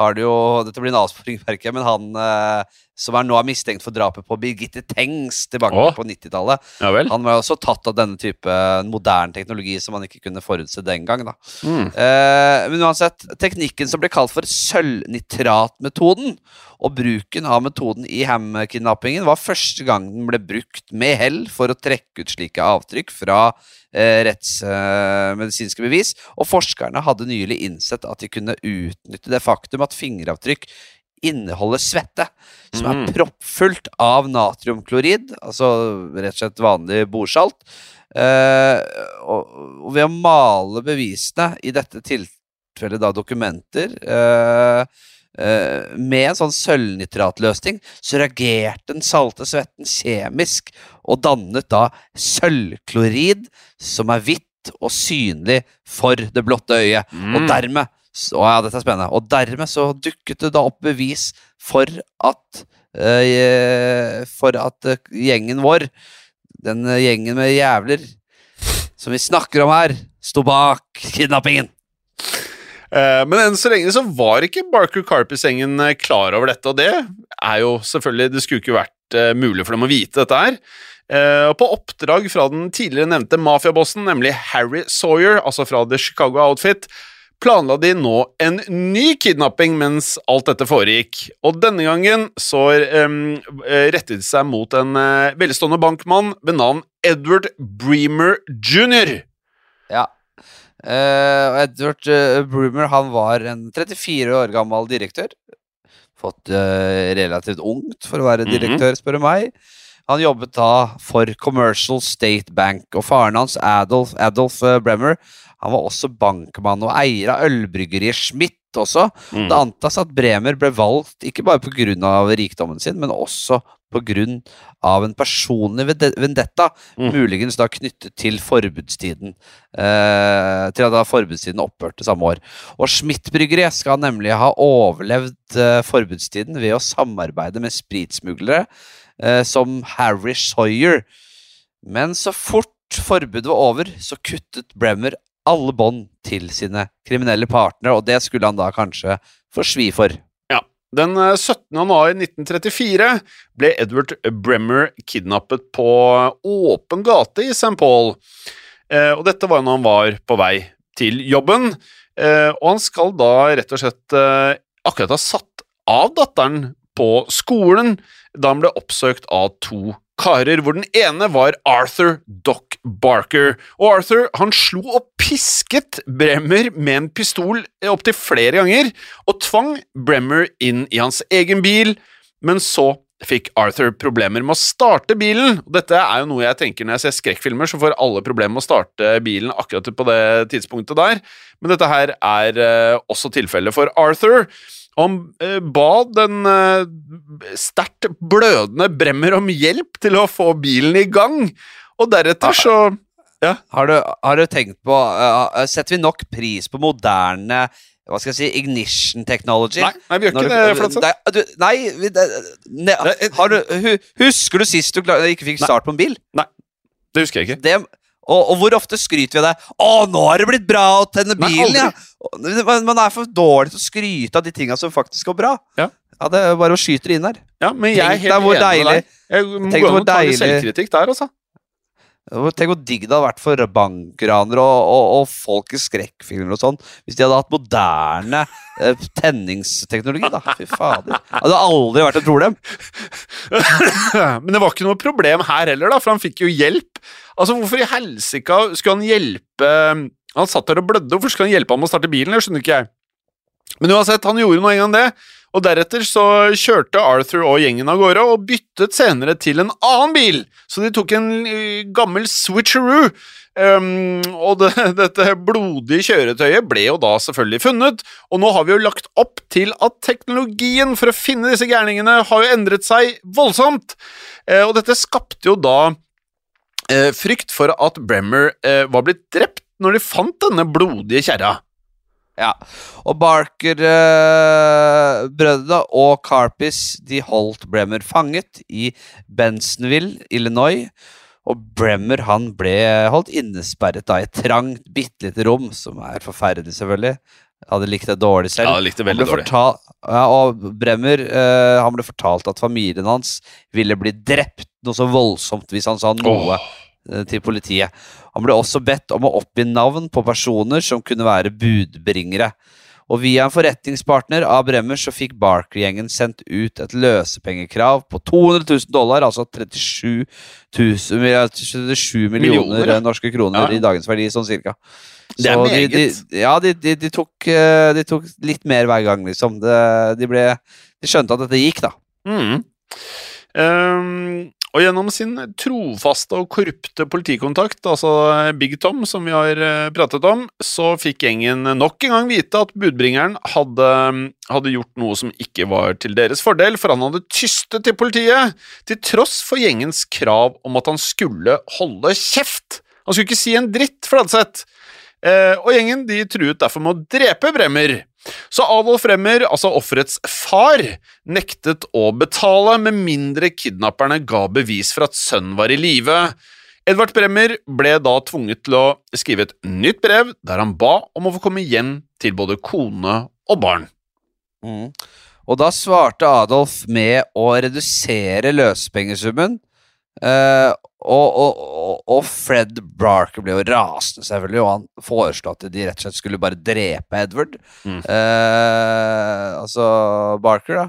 har du jo, Dette blir en avsporing, merker jeg, men han eh, som er nå er mistenkt for drapet på Birgitte Tengs tilbake Åh. på 90-tallet. Ja? Han var også tatt av denne type moderne teknologi som man ikke kunne forutse den gang. Mm. Eh, men uansett, teknikken som ble kalt for sølvnitratmetoden, og bruken av metoden i Ham-kidnappingen var første gang den ble brukt med hell for å trekke ut slike avtrykk fra eh, rettsmedisinske bevis, og forskerne hadde nylig innsett at de kunne utnytte det faktum at fingeravtrykk inneholder svette, som er Mm. proppfullt av natriumklorid, altså rett og slett vanlig bordsalt. Eh, og, og ved å male bevisene, i dette tilfellet da dokumenter, eh, eh, med en sånn sølvnitratløsning, så reagerte den salte svetten kjemisk og dannet da sølvklorid, som er hvitt og synlig for det blotte øyet. Og dermed så, ja, dette er spennende. Og dermed så dukket det da opp bevis for at uh, For at eh, gjengen vår, den eh, gjengen med jævler som vi snakker om her, sto bak kidnappingen. Men enn så lenge så var ikke Barker Carpus-gjengen eh, klar over dette, og det er jo selvfølgelig Det skulle ikke vært mulig for dem å vite dette her. Og på oppdrag fra den tidligere nevnte mafiabossen, nemlig Harry Sawyer, altså fra The Chicago Outfit, planla de nå en ny kidnapping mens alt dette foregikk. Og denne gangen så eh, rettet de seg mot en uh, velstående bankmann ved navn Edward Bremer jr. Ja. Uh, Edward uh, Bremer han var en 34 år gammel direktør. Fått uh, relativt ungt for å være Mhm. direktør, spør du meg. Han jobbet da for Commercial State Bank, og faren hans, Adolf, Adolf Bremer, han var også bankmann og eier av ølbryggeriet Schmidt også. Mm. Det antas at Bremer ble valgt ikke bare pga. rikdommen sin, men også pga. en personlig vendetta, Mm. muligens da knyttet til forbudstiden. Eh, til da forbudstiden opphørte samme år. Og Schmidt-bryggeriet skal nemlig ha overlevd eh, forbudstiden ved å samarbeide med spritsmuglere eh, som Harry Sawyer. Men så fort forbudet var over, så kuttet Bremer alle bånd til sine kriminelle partnere, og det skulle han da kanskje få svi for. Ja. Den eh, 17. januar 1934 ble Edward Bremmer kidnappet på åpen gate i St. Paul. Eh, og dette var når han var på vei til jobben. Eh, og han skal da rett og slett eh, akkurat ha satt av datteren på skolen da han ble oppsøkt av to karer, hvor den ene var Arthur Doc Barker. Og Arthur han slo og pisket Bremmer med en pistol opptil flere ganger, og tvang Bremmer inn i hans egen bil, men så fikk Arthur problemer med å starte bilen. Dette er jo noe jeg tenker når jeg ser skrekkfilmer, så får alle problemer med å starte bilen akkurat på det tidspunktet der. Men dette her er eh, også tilfellet for Arthur. Han eh, ba den eh, sterkt blødende Bremmer om hjelp til å få bilen i gang, og deretter så Har du, har du tenkt på eh, Setter vi nok pris på moderne hva skal jeg si, ignition technology? Nei, nei vi gjør ikke det, Flatseth. Nei, du, nei det, ne, du, Husker du sist du ikke fikk start på en bil? Nei, Det husker jeg ikke. Det, og, og hvor ofte skryter vi av det? 'Å, nå har det blitt bra å tenne Nei, bilen!' ja. Og- Man, man er for dårlig til å skryte av de tinga som faktisk går bra. Ja. det er bare å skyte det inn her. Ja, men jeg er helt deg enig med deg. Jeg må gå an å ta litt selvkritikk der, altså. Tenk hvor digg det hadde vært for bankranere og, og, og folk i skrekkfilmer og sånn, hvis de hadde hatt moderne eh, tenningsteknologi, da. Fy fader. Det hadde aldri vært et problem. [laughs] Men det var ikke noe problem her heller, da, for han fikk jo hjelp. Altså, Hvorfor i helsike skulle han hjelpe Han satt der og blødde, hvorfor skulle han hjelpe ham å starte bilen? Det skjønner ikke jeg. Men uansett, han gjorde nå en gang det. Og deretter så kjørte Arthur og gjengen av gårde, og byttet senere til en annen bil. Så de tok en eh, gammel switcheroo. Um, og det, [laughs] dette blodige kjøretøyet ble jo da selvfølgelig funnet, og nå har vi jo lagt opp til at teknologien for å finne disse gærningene har jo endret seg voldsomt. uh, og dette skapte jo da uh, frykt for at Bremmer uh, var blitt drept når de fant denne blodige kjerra. Ja. Og Barker-brødrene og Carpis de holdt Bremmer fanget i Bensonville, Illinois. Og Bremmer han ble holdt innesperret da i et trangt, bitte lite rom, som er forferdelig, selvfølgelig. Hadde likt det dårlig selv. Ja, likte veldig dårlig. fortalt, ja, og Bremmer eh, han ble fortalt at familien hans ville bli drept noe så voldsomt hvis han sa noe eh, til politiet. Han ble også bedt om å oppgi navn på personer som kunne være budbringere. Og via en forretningspartner av Bremmer så fikk Barker-gjengen sendt ut et løsepengekrav på 200 000 dollar, altså 37, 000, 37 millioner, Millioner, norske kroner Ja. i dagens verdi, sånn cirka. Det er meget. de-. De, ja, de, de, tok, eh, de tok litt mer hver gang, liksom. De, ble, de skjønte at dette gikk, da. Mm. Ehm, og gjennom sin trofaste og korrupte politikontakt, altså Big Tom, som vi har eh, pratet om, så fikk gjengen nok en gang vite at budbringeren hadde, hadde gjort noe som ikke var til deres fordel, for han hadde tystet til politiet, til tross for gjengens krav om at han skulle holde kjeft. Han skulle ikke si en dritt, Fladseth. Eh, og gjengen de truet derfor med å drepe Bremer. Så Adolf Remmer, altså offerets far, nektet å betale med mindre kidnapperne ga bevis for at sønnen var i live. Edvard Bremmer ble da tvunget til å skrive et nytt brev der han ba om å få komme hjem til både kone og barn. Mm. Og da svarte Adolf med å redusere løsepengesummen. Eh, og, og, og, Fred Barker ble jo rasende, selvfølgelig, og han foreslo at de rett og slett skulle bare drepe Edward. Mm. Uh, altså Barker, da.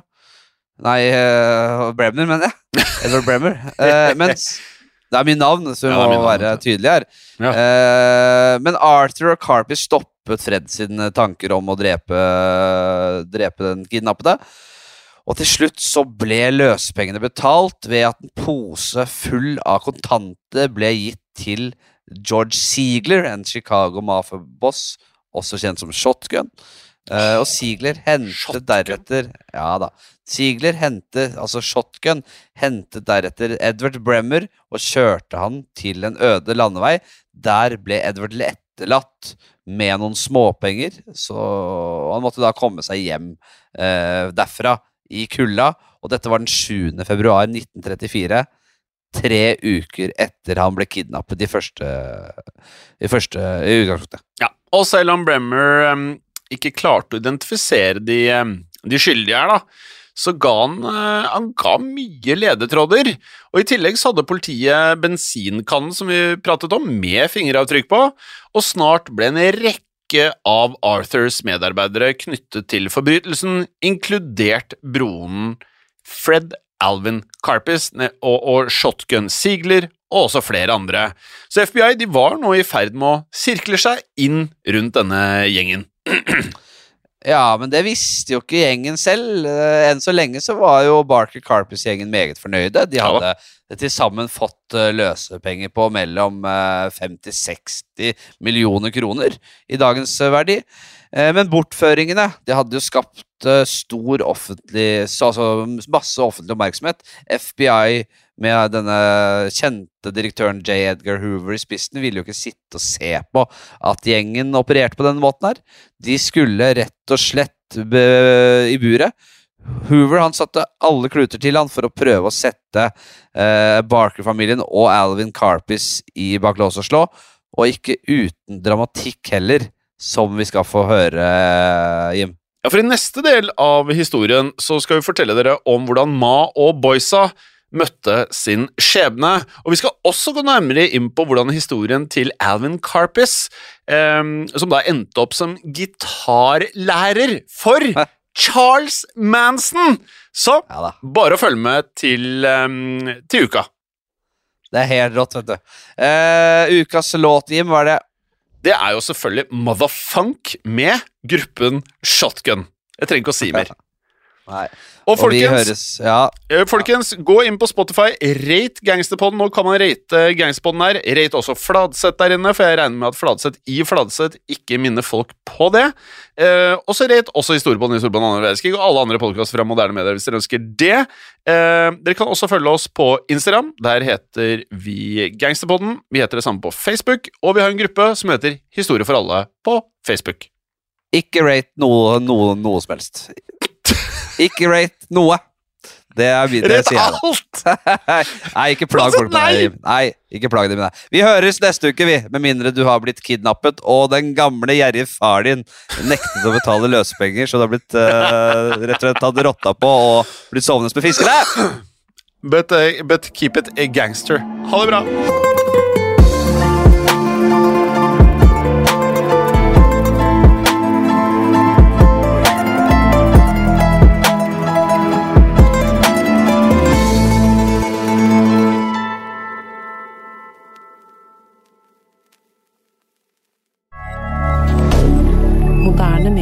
Nei, uh, Bremner, mener jeg. [laughs] Edward Bremmer. Uh, mens det er min navn, så vi Ja, må være tydelige her. Ja. Eh, men Arthur og Carpy stoppet Fred sine tanker om å drepe, drepe den kidnappede. Og til slutt så ble løsepengene betalt ved at en pose full av kontanter ble gitt til George Ziegler, en Chicago mafia-boss, også kjent som Shotgun. Uh, og Ziegler hentet deretter Ja da. Ziegler hentet, altså Shotgun, hentet deretter Edward Bremmer og kjørte han til en øde landevei. Der ble Edward etterlatt med noen småpenger, så han måtte da komme seg hjem uh, derfra i kulda. Og dette var den 7. februar 1934. Tre uker etter han ble kidnappet i første, i første i utgangspunktet. Ja, og selv om Bremmer um, ikke klarte å identifisere de, um, de skyldige her, da, så ga han, eh, han ga mye ledetråder. Og i tillegg så hadde politiet bensinkannen som vi pratet om, med fingeravtrykk på, og snart ble en rekke av Arthurs medarbeidere knyttet til forbrytelsen, inkludert broren Fred Alvin Carpis og, og Shotgun Ziegler, og også flere andre. Så FBI var nå i ferd med å sirkle seg inn rundt denne gjengen. [clears throat] Ja, men det visste jo ikke gjengen selv. Eh, Enn så lenge så var jo Barker Carpers-gjengen meget fornøyde. De Ja. hadde til sammen fått eh, løsepenger på mellom eh, 50-60 millioner kroner i dagens eh, verdi. Eh, Men bortføringene de hadde jo skapt eh, stor offentlig Altså masse offentlig oppmerksomhet. FBI med denne kjente direktøren J. Edgar Hoover i spissen ville jo ikke sitte og se på at gjengen opererte på denne måten her. De skulle rett og slett i buret. Hoover han satte alle kluter til han for å prøve å sette eh, Barker-familien og Alvin Carpis i bak lås og slå, og ikke uten dramatikk heller, som vi skal få høre, Jim. Ja, for I neste del av historien så skal vi fortelle dere om hvordan Ma og Boysa møtte sin skjebne. Og vi skal også gå nærmere inn på hvordan historien til Alvin Carpis, eh, som da endte opp som gitarlærer for Charles Manson! Så Ja bare å følge med til, em, til uka. Det er helt rått, vet du. Eh, ukas låt, Jim, hva er det? Det er jo selvfølgelig Motherfunk med gruppen Shotgun. Jeg trenger ikke å si mer. Nei. Og Og folkens, høres Ja, Eh, Folkens, gå inn på Spotify, rate Gangsterpodden. Nå kan man rate Gangsterpodden her. Rate også Fladseth der inne, for jeg regner med at Fladseth i Fladseth ikke minner folk på det. Eh, og så rate også Historiepodden, Historiepodden andre verdenskrig og alle andre podkaster fra moderne medier hvis dere ønsker det. Eh, dere kan også følge oss på Instagram. Der heter vi Gangsterpodden. Vi heter det samme på Facebook, og vi har en gruppe som heter Historie for alle på Facebook. ikke rate noe, noe, noe som helst. Ikke rate noe. Det er det Rate sier jeg alt! [laughs] Nei, ikke plag folk med det. Nei, ikke plag dem med det. Vi høres neste uke, vi. Med mindre du har blitt kidnappet, og den gamle gjerrige far din nektet å betale løsepenger, så du har blitt uh, rett og slett tatt rotta på og blitt sovnet med fiskere. But, uh, but keep it a gangster. Ha det bra!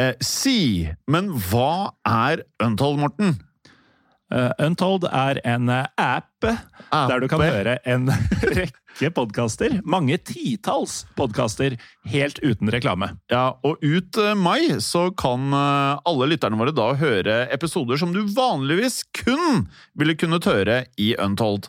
Eh, si, men hva er Untold, Morten? Uh, Untold er en app, app der du kan høre en [laughs] rekke podkaster. Mange titalls podkaster helt uten reklame. Ja, og ut uh, mai så kan uh, alle lytterne våre da høre episoder som du vanligvis kun ville kunnet høre i Untold.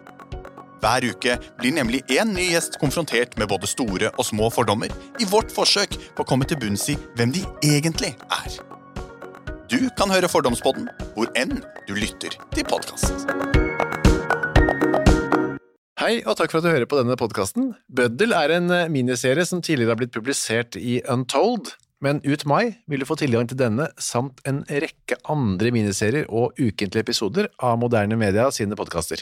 Hver uke blir nemlig én ny gjest konfrontert med både store og små fordommer i vårt forsøk på å komme til bunns i hvem de egentlig er. Du kan høre Fordomspodden hvor enn du lytter til podkast. Hei, og takk for at du hører på denne podkasten. Bøddel er en eh, miniserie som tidligere har blitt publisert i Untold, men ut mai vil du få tilgang til denne samt en rekke andre miniserier og ukentlige episoder av Moderne Media sine podkaster.